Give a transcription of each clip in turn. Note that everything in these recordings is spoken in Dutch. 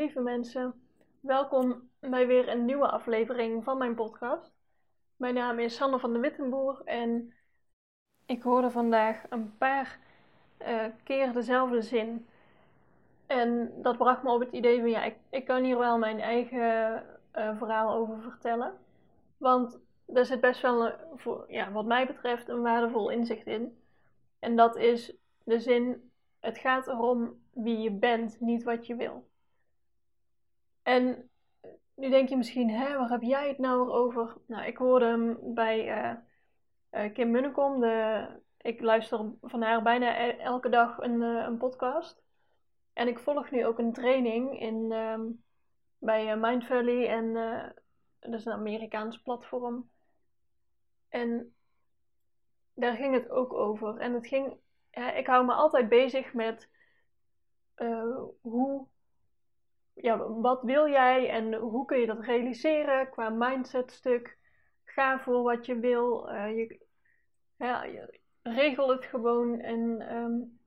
lieve mensen. Welkom bij weer een nieuwe aflevering van mijn podcast. Mijn naam is Sanne van de Wittenboer en ik hoorde vandaag een paar uh, keer dezelfde zin. En dat bracht me op het idee van ja, ik, ik kan hier wel mijn eigen uh, verhaal over vertellen. Want er zit best wel, ja, wat mij betreft, een waardevol inzicht in. En dat is de zin: het gaat erom wie je bent, niet wat je wil. En nu denk je misschien, hè, waar heb jij het nou over? Nou, ik hoorde hem bij uh, Kim Munnekom. De, ik luister van haar bijna e-, elke dag een, uh, een podcast. En ik volg nu ook een training in, um, bij Mind Valley. En dat is een Amerikaans platform. En daar ging het ook over. En het ging, ik hou me altijd bezig met hoe ja, wat wil jij en hoe kun je dat realiseren qua mindsetstuk? Ga voor wat je wil. Uh, je, je, regel het gewoon en um,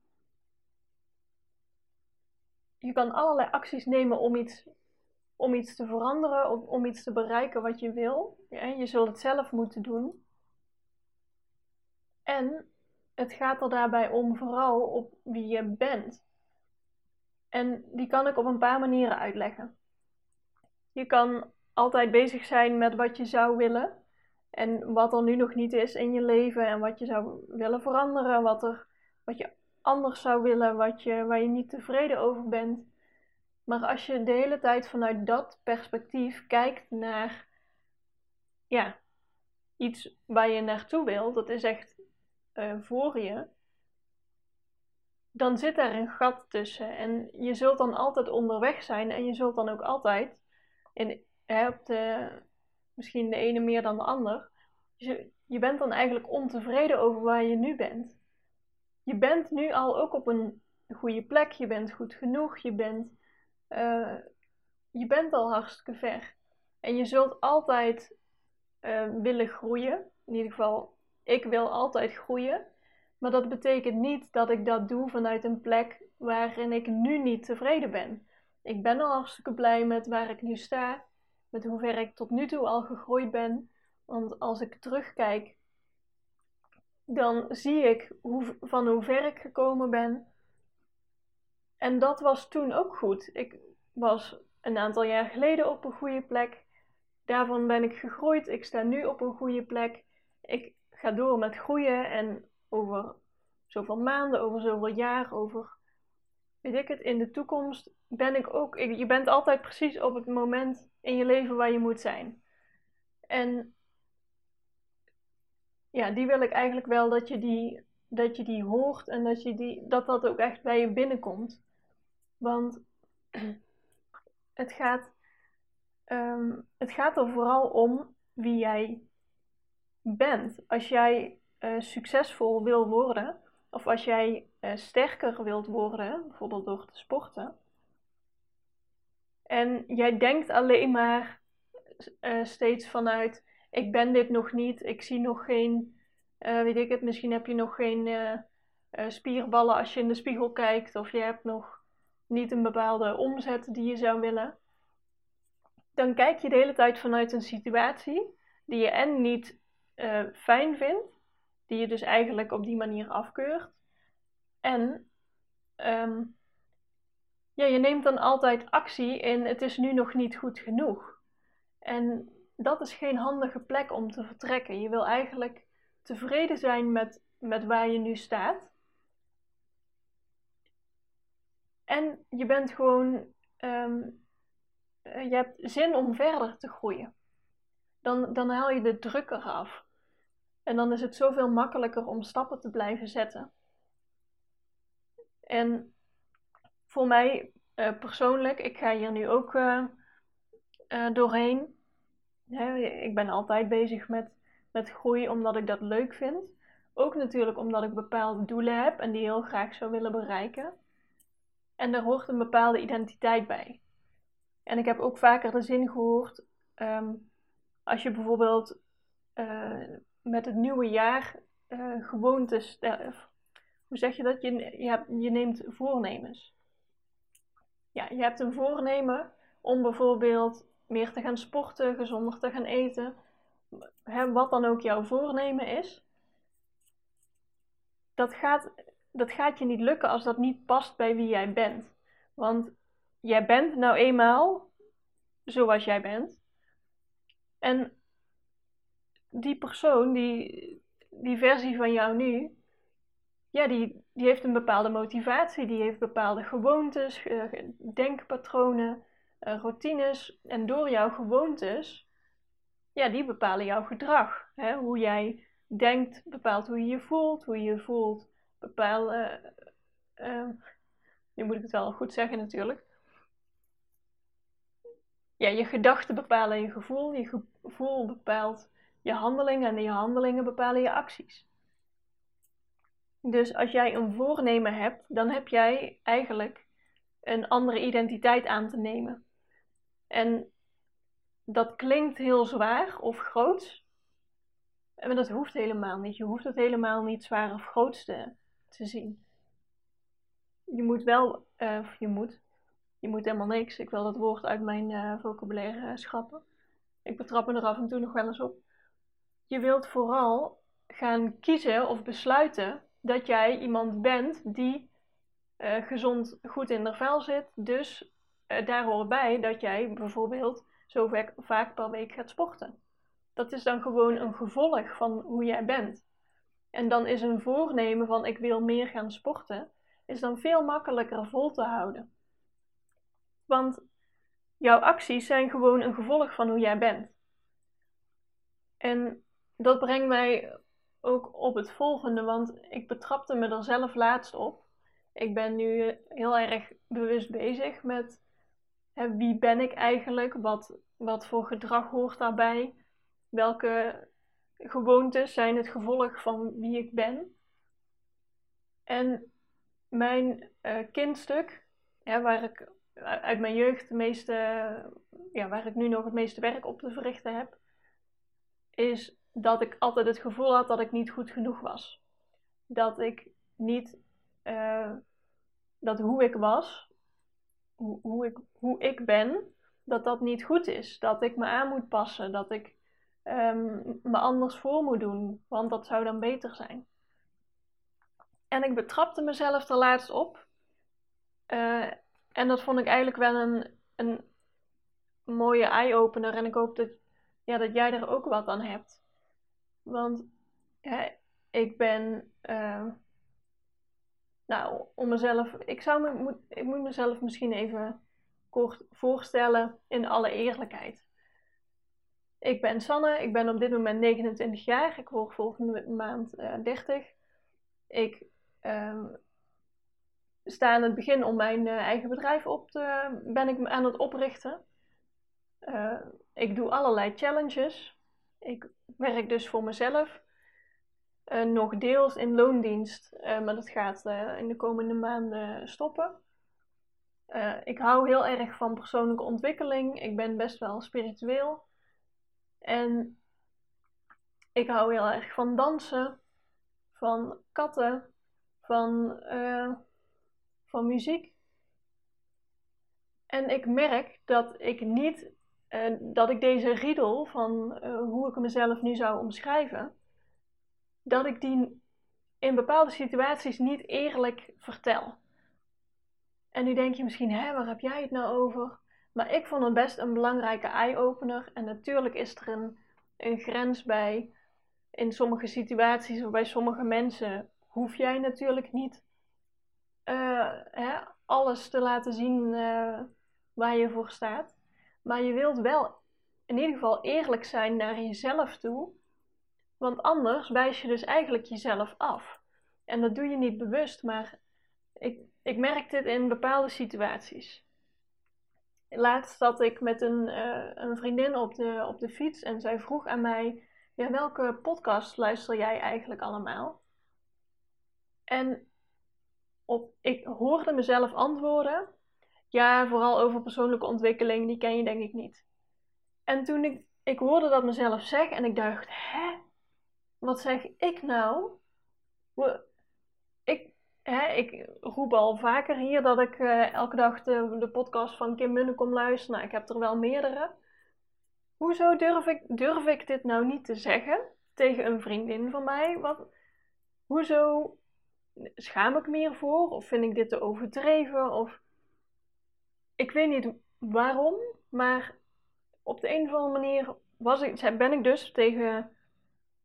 je kan allerlei acties nemen om iets, om iets te veranderen, om, om iets te bereiken wat je wil. Ja, je zult het zelf moeten doen. En het gaat er daarbij om vooral op wie je bent. En die kan ik op een paar manieren uitleggen. Je kan altijd bezig zijn met wat je zou willen en wat er nu nog niet is in je leven en wat je zou willen veranderen, wat, er, wat je anders zou willen, wat je, waar je niet tevreden over bent. Maar als je de hele tijd vanuit dat perspectief kijkt naar ja, iets waar je naartoe wil, dat is echt uh, voor je, dan zit daar een gat tussen. En je zult dan altijd onderweg zijn en je zult dan ook altijd, in, de, misschien de ene meer dan de ander, je, je bent dan eigenlijk ontevreden over waar je nu bent. Je bent nu al ook op een goede plek, je bent goed genoeg, je bent, uh, je bent al hartstikke ver. En je zult altijd uh, willen groeien. In ieder geval, ik wil altijd groeien. Maar dat betekent niet dat ik dat doe vanuit een plek waarin ik nu niet tevreden ben. Ik ben al hartstikke blij met waar ik nu sta, met hoe ver ik tot nu toe al gegroeid ben. Want als ik terugkijk, dan zie ik hoe, van hoe ver ik gekomen ben. En dat was toen ook goed. Ik was een aantal jaar geleden op een goede plek. Daarvan ben ik gegroeid. Ik sta nu op een goede plek. Ik ga door met groeien en over zoveel maanden, over zoveel jaar, over weet ik het, in de toekomst ben ik ook. Je bent altijd precies op het moment in je leven waar je moet zijn. En ja, die wil ik eigenlijk wel dat je die, dat je die hoort en dat, je die, dat dat ook echt bij je binnenkomt. Want het gaat, um, het gaat er vooral om wie jij bent. Als jij uh, succesvol wil worden, of als jij uh, sterker wilt worden, bijvoorbeeld door te sporten, en jij denkt alleen maar uh, steeds vanuit: ik ben dit nog niet, ik zie nog geen, weet ik het, misschien heb je nog geen spierballen als je in de spiegel kijkt, of je hebt nog niet een bepaalde omzet die je zou willen. Dan kijk je de hele tijd vanuit een situatie die je en niet fijn vindt, die je dus eigenlijk op die manier afkeurt. En um, ja, je neemt dan altijd actie in het is nu nog niet goed genoeg. En dat is geen handige plek om te vertrekken. Je wil eigenlijk tevreden zijn met, met waar je nu staat. En je bent gewoon, um, je hebt zin om verder te groeien. Dan, dan haal je de druk eraf. En dan is het zoveel makkelijker om stappen te blijven zetten. En voor mij uh, persoonlijk, ik ga hier nu ook uh, uh, doorheen. ik ben altijd bezig met, met groei omdat ik dat leuk vind. Ook natuurlijk omdat ik bepaalde doelen heb en die heel graag zou willen bereiken. En daar hoort een bepaalde identiteit bij. En ik heb ook vaker de zin gehoord, um, als je bijvoorbeeld met het nieuwe jaar uh, gewoontes. Uh, hoe zeg je dat? Je, je, je neemt voornemens. ja, je hebt een voornemen om bijvoorbeeld meer te gaan sporten, gezonder te gaan eten, hè, wat dan ook jouw voornemen is, dat gaat, dat gaat je niet lukken als dat niet past bij wie jij bent. Want jij bent nou eenmaal zoals jij bent. En die persoon, die, die versie van jou nu, ja, die, die heeft een bepaalde motivatie, die heeft bepaalde gewoontes, uh, denkpatronen, uh, routines. En door jouw gewoontes, ja, die bepalen jouw gedrag. Hè? Hoe jij denkt bepaalt hoe je je voelt, hoe je voelt bepaalt. Uh, nu moet ik het wel goed zeggen natuurlijk. Ja, je gedachten bepalen je gevoel, je gevoel bepaalt je handelingen en je handelingen bepalen je acties. Dus als jij een voornemen hebt, dan heb jij eigenlijk een andere identiteit aan te nemen. En dat klinkt heel zwaar of groots, maar dat hoeft helemaal niet. Je hoeft het helemaal niet zwaar of groots te, zien. Je moet wel, uh, je moet, je moet helemaal niks. Ik wil dat woord uit mijn uh, vocabulaire schrappen. Ik betrap me er af en toe nog wel eens op. Je wilt vooral gaan kiezen of besluiten dat jij iemand bent die uh, gezond goed in de vel zit. Dus uh, daar hoort bij dat jij bijvoorbeeld zo vaak per week gaat sporten. Dat is dan gewoon een gevolg van hoe jij bent. En dan is een voornemen van ik wil meer gaan sporten, is dan veel makkelijker vol te houden. Want jouw acties zijn gewoon een gevolg van hoe jij bent. En dat brengt mij ook op het volgende, want ik betrapte me er zelf laatst op. Ik ben nu heel erg bewust bezig met hè, wie ben ik eigenlijk, wat, wat voor gedrag hoort daarbij, welke gewoontes zijn het gevolg van wie ik ben. En mijn uh, kindstuk, ja, waar ik uit mijn jeugd de meeste, ja, waar ik nu nog het meeste werk op te verrichten heb, is dat ik altijd het gevoel had dat ik niet goed genoeg was. Dat ik niet, uh, dat hoe ik was, hoe, hoe, ik, hoe ik ben, dat dat niet goed is. Dat ik me aan moet passen, dat ik um, me anders voor moet doen, want dat zou dan beter zijn. En ik betrapte mezelf er laatst op. Uh, en dat vond ik eigenlijk wel een, een mooie eye-opener. En ik hoop dat, ja, dat jij er ook wat aan hebt. Want ik ben. Uh, nou, om mezelf. Ik, zou me, moet, ik moet mezelf misschien even kort voorstellen in alle eerlijkheid. Ik ben Sanne, ik ben op dit moment 29 jaar. Ik word volgende maand uh, 30. Ik uh, sta aan het begin om mijn uh, eigen bedrijf op te. ben ik aan het oprichten. Ik doe allerlei challenges. Ik werk dus voor mezelf. Uh, nog deels in loondienst, maar dat gaat in de komende maanden stoppen. ik hou heel erg van persoonlijke ontwikkeling. Ik ben best wel spiritueel. En ik hou heel erg van dansen, van katten, van, van muziek. En ik merk dat ik niet, uh, dat ik deze riedel van uh, hoe ik mezelf nu zou omschrijven, dat ik die in bepaalde situaties niet eerlijk vertel. En nu denk je misschien, hè, waar heb jij het nou over? Maar ik vond het best een belangrijke eye-opener. En natuurlijk is er een, een grens bij. In sommige situaties of bij sommige mensen hoef jij natuurlijk niet uh, hè, alles te laten zien waar je voor staat. Maar je wilt wel in ieder geval eerlijk zijn naar jezelf toe. Want anders wijs je dus eigenlijk jezelf af. En dat doe je niet bewust, maar ik, ik merk dit in bepaalde situaties laatst zat ik met een, uh, een vriendin op de, op de fiets en zij vroeg aan mij: ja, welke podcast luister jij eigenlijk allemaal? En op, ik hoorde mezelf antwoorden: ja, vooral over persoonlijke ontwikkeling, die ken je denk ik niet. En toen ik, ik hoorde dat mezelf zeggen en ik dacht: hè, wat zeg ik nou? Ik, hè, ik roep al vaker hier dat ik eh, elke dag de, de podcast van Kim Munnekom luister. Nou, ik heb er wel meerdere. Hoezo durf ik, durf ik dit nou niet te zeggen tegen een vriendin van mij? Wat, hoezo schaam ik me hiervoor? Of vind ik dit te overdreven? Of ik weet niet waarom, maar op de een of andere manier was ik, ben ik dus tegen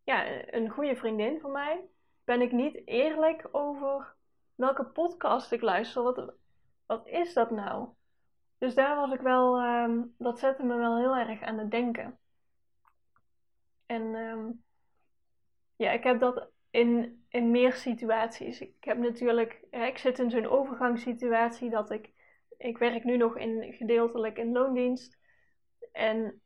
ja, een goede vriendin van mij, ben ik niet eerlijk over welke podcast ik luister. Wat, wat is dat nou? Dus daar was ik wel, ehm, dat zette me wel heel erg aan het denken. En ehm, ja, ik heb dat in, in meer situaties. Ik heb natuurlijk, ik zit in zo'n overgangssituatie dat ik, ik werk nu nog in, gedeeltelijk in loondienst. En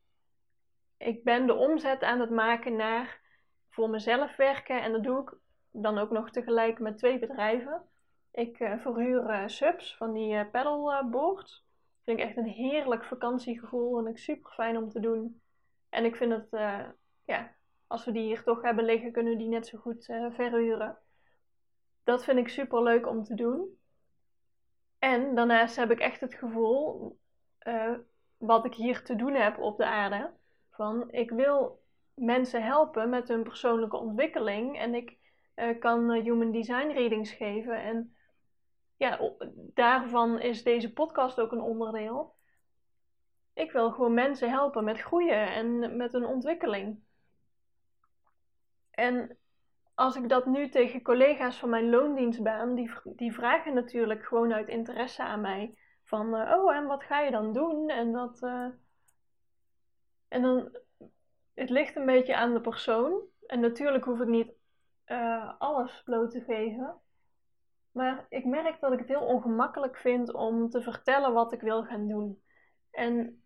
ik ben de omzet aan het maken naar voor mezelf werken. En dat doe ik dan ook nog tegelijk met twee bedrijven. Ik uh, verhuur uh, subs van die uh, paddleboards. Vind ik echt een heerlijk vakantiegevoel en ik super fijn om te doen. En ik vind het, ja, als we die hier toch hebben liggen, kunnen we die net zo goed verhuren. Dat vind ik super leuk om te doen. En daarnaast heb ik echt het gevoel, wat ik hier te doen heb op de aarde, van ik wil mensen helpen met hun persoonlijke ontwikkeling en ik kan human design readings geven en ja, daarvan is deze podcast ook een onderdeel. Ik wil gewoon mensen helpen met groeien en met hun ontwikkeling. En als ik dat nu tegen collega's van mijn loondienstbaan, die, die vragen natuurlijk gewoon uit interesse aan mij. Van, uh, oh, en wat ga je dan doen? En dat. Uh... En dan. Het ligt een beetje aan de persoon. En natuurlijk hoef ik niet uh, alles bloot te geven. Maar ik merk dat ik het heel ongemakkelijk vind om te vertellen wat ik wil gaan doen. En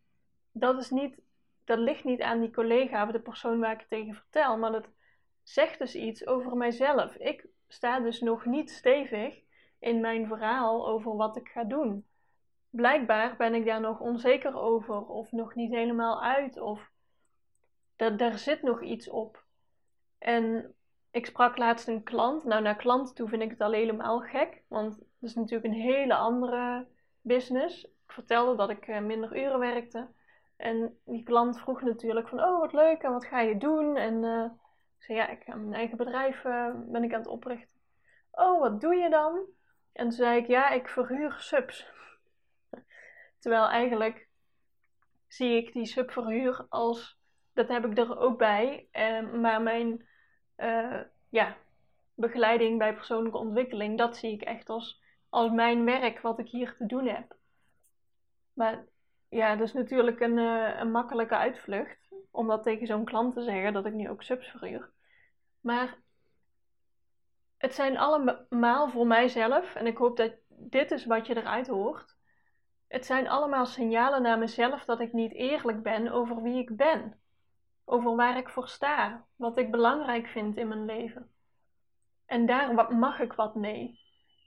dat, is niet, dat ligt niet aan die collega of de persoon waar ik het tegen vertel, maar dat zegt dus iets over mijzelf. Ik sta dus nog niet stevig in mijn verhaal over wat ik ga doen. Blijkbaar ben ik daar nog onzeker over, of nog niet helemaal uit, of daar zit nog iets op. En ik sprak laatst een klant. Nou, naar klanten toe vind ik het al helemaal gek. Want het is natuurlijk een hele andere business. Ik vertelde dat ik eh, minder uren werkte. En die klant vroeg natuurlijk van, oh wat leuk en wat ga je doen? En uh, ik zei, ja, ik ga mijn eigen bedrijf uh, ben ik aan het oprichten. Oh, wat doe je dan? En toen zei ik, ja, ik verhuur subs. Terwijl eigenlijk zie ik die subverhuur als, dat heb ik er ook bij. maar mijn uh, ja, begeleiding bij persoonlijke ontwikkeling, dat zie ik echt als, als mijn werk wat ik hier te doen heb. Maar ja, dat is natuurlijk een, uh, een makkelijke uitvlucht om dat tegen zo'n klant te zeggen dat ik nu ook subs verhuur. Maar het zijn allemaal voor mijzelf, en ik hoop dat dit is wat je eruit hoort. Het zijn allemaal signalen naar mezelf dat ik niet eerlijk ben over wie ik ben over waar ik voor sta, wat ik belangrijk vind in mijn leven. En daar mag ik wat mee.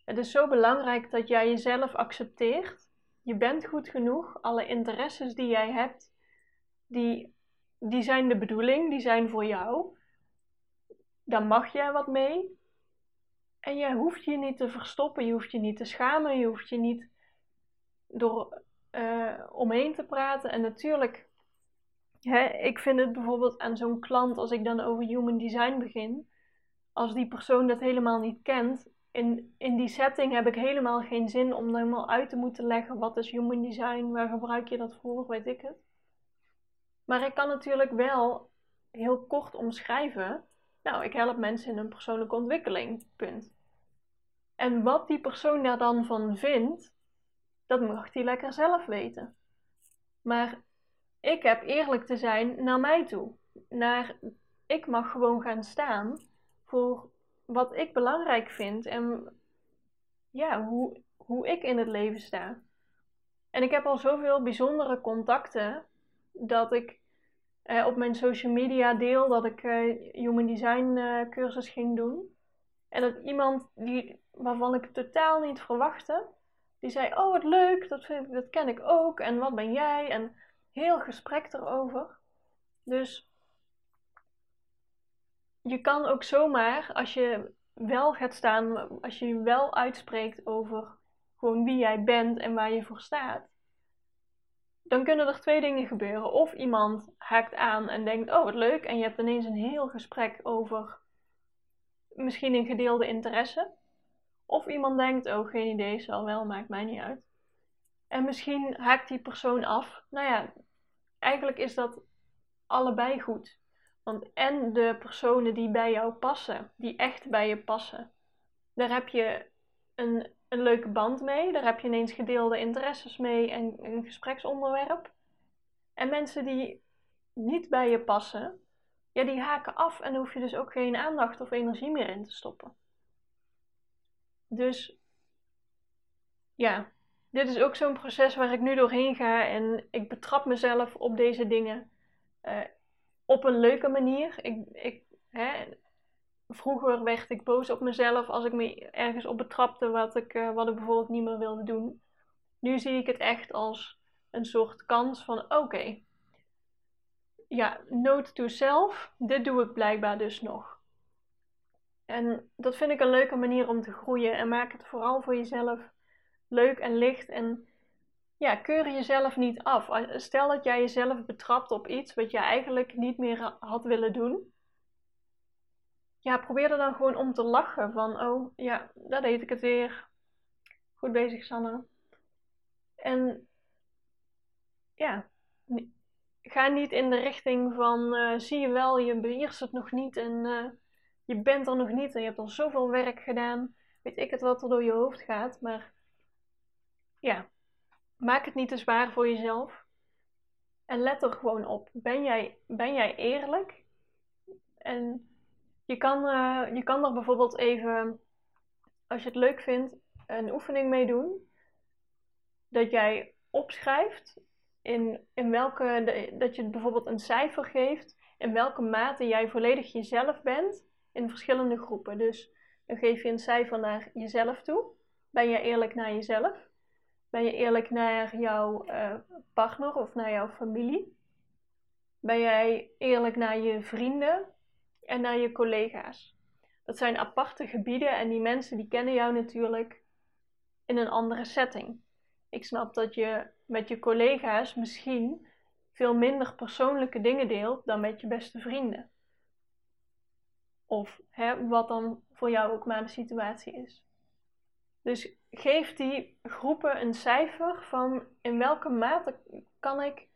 Het is zo belangrijk dat jij jezelf accepteert. Je bent goed genoeg. Alle interesses die jij hebt, die, die zijn de bedoeling, die zijn voor jou. Daar mag jij wat mee. En je hoeft je niet te verstoppen, je hoeft je niet te schamen, je hoeft je niet door uh, omheen te praten. En natuurlijk Hè, ik vind het bijvoorbeeld aan zo'n klant, als ik dan over human design begin, als die persoon dat helemaal niet kent, in, in die setting heb ik helemaal geen zin om helemaal uit te moeten leggen wat is human design, waar gebruik je dat voor, weet ik het. Maar ik kan natuurlijk wel heel kort omschrijven, nou, ik help mensen in hun persoonlijke ontwikkeling, punt. En wat die persoon daar dan van vindt, dat mag die lekker zelf weten. Maar ik heb eerlijk te zijn naar mij toe. Naar, ik mag gewoon gaan staan voor wat ik belangrijk vind en ja, hoe, hoe ik in het leven sta. En ik heb al zoveel bijzondere contacten dat ik eh, op mijn social media deel dat ik eh, human design uh, cursus ging doen. En dat iemand die, waarvan ik totaal niet verwachtte, die zei: Oh, wat leuk, dat, vind dat ken ik ook. En wat ben jij? En heel gesprek erover. Dus je kan ook zomaar, als je wel gaat staan, als je je wel uitspreekt over gewoon wie jij bent en waar je voor staat, dan kunnen er twee dingen gebeuren. Of iemand haakt aan en denkt, oh wat leuk, en je hebt ineens een heel gesprek over misschien een gedeelde interesse. Of iemand denkt, oh geen idee, zal wel, maakt mij niet uit. En misschien haakt die persoon af. Nou ja, eigenlijk is dat allebei goed. Want en de personen die bij jou passen, die echt bij je passen, daar heb je een, een leuke band mee. Daar heb je ineens gedeelde interesses mee en een gespreksonderwerp. En mensen die niet bij je passen, ja, die haken af en hoef je dus ook geen aandacht of energie meer in te stoppen. Dus ja, dit is ook zo'n proces waar ik nu doorheen ga en ik betrap mezelf op deze dingen uh, op een leuke manier. Ik, ik, hè, vroeger werd ik boos op mezelf als ik me ergens op betrapte wat ik, uh, wat ik bijvoorbeeld niet meer wilde doen. Nu zie ik het echt als een soort kans van oké, ja, note to self, dit doe ik blijkbaar dus nog. En dat vind ik een leuke manier om te groeien en maak het vooral voor jezelf leuk en licht en ja, keur jezelf niet af. Stel dat jij jezelf betrapt op iets wat je eigenlijk niet meer had willen doen. Ja, probeer er dan gewoon om te lachen van, oh ja, daar deed ik het weer. Goed bezig, Sanne. En ja, ga niet in de richting van, uh, zie je wel, je beheerst het nog niet en uh, je bent er nog niet en je hebt al zoveel werk gedaan. Weet ik het wat er door je hoofd gaat, maar ja, maak het niet te zwaar voor jezelf. En let er gewoon op. Ben jij, ben jij eerlijk? En je kan, uh, je kan er bijvoorbeeld even, als je het leuk vindt, een oefening mee doen. Dat jij opschrijft in, in welke, dat je bijvoorbeeld een cijfer geeft in welke mate jij volledig jezelf bent in verschillende groepen. Dus dan geef je een cijfer naar jezelf toe. Ben je eerlijk naar jezelf? Ben je eerlijk naar jouw uh, partner of naar jouw familie? Ben jij eerlijk naar je vrienden en naar je collega's? Dat zijn aparte gebieden en die mensen die kennen jou natuurlijk in een andere setting. Ik snap dat je met je collega's misschien veel minder persoonlijke dingen deelt dan met je beste vrienden. Of hè, wat dan voor jou ook maar de situatie is. Dus geef die groepen een cijfer van in welke mate kan ik,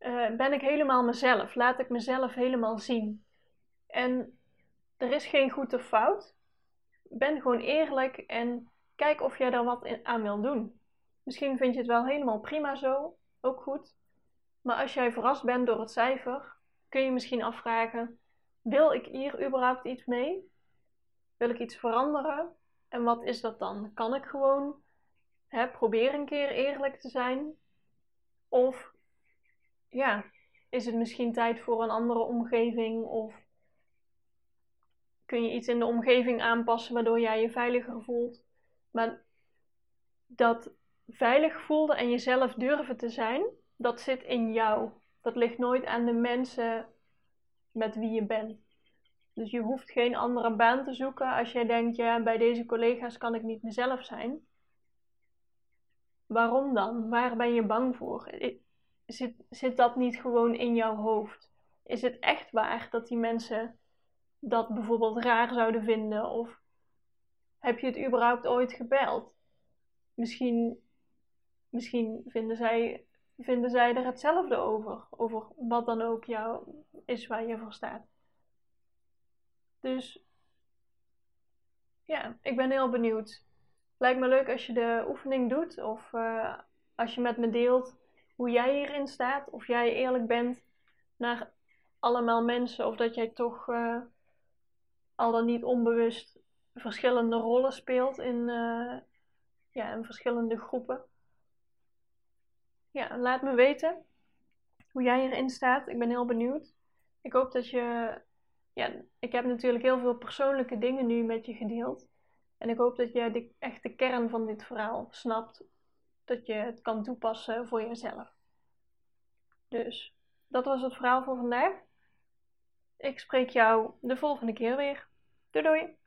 uh, ben ik helemaal mezelf? Laat ik mezelf helemaal zien. En er is geen goed of fout. Ben gewoon eerlijk en kijk of jij daar wat aan wil doen. Misschien vind je het wel helemaal prima zo, ook goed. Maar als jij verrast bent door het cijfer, kun je misschien afvragen: wil ik hier überhaupt iets mee? Wil ik iets veranderen? En wat is dat dan? Kan ik gewoon hè, proberen een keer eerlijk te zijn? Of ja, is het misschien tijd voor een andere omgeving? Of kun je iets in de omgeving aanpassen waardoor jij je veiliger voelt? Maar dat veilig voelde en jezelf durven te zijn, dat zit in jou. Dat ligt nooit aan de mensen met wie je bent. Dus je hoeft geen andere baan te zoeken als jij denkt, ja, bij deze collega's kan ik niet mezelf zijn. Waarom dan? Waar ben je bang voor? Zit, zit dat niet gewoon in jouw hoofd? Is het echt waar dat die mensen dat bijvoorbeeld raar zouden vinden? Of heb je het überhaupt ooit gebeld? Misschien, misschien vinden, zij, vinden zij er hetzelfde over. Over wat dan ook jou is waar je voor staat. Dus ja, ik ben heel benieuwd. Lijkt me leuk als je de oefening doet of uh, als je met me deelt hoe jij hierin staat. Of jij eerlijk bent naar allemaal mensen of dat jij toch uh, al dan niet onbewust verschillende rollen speelt in, uh, ja, in verschillende groepen. Ja, laat me weten hoe jij hierin staat. Ik ben heel benieuwd. Ik hoop dat je ja, ik heb natuurlijk heel veel persoonlijke dingen nu met je gedeeld. En ik hoop dat je de, echt de kern van dit verhaal snapt. Dat je het kan toepassen voor jezelf. Dus dat was het verhaal voor vandaag. Ik spreek jou de volgende keer weer. Doei doei!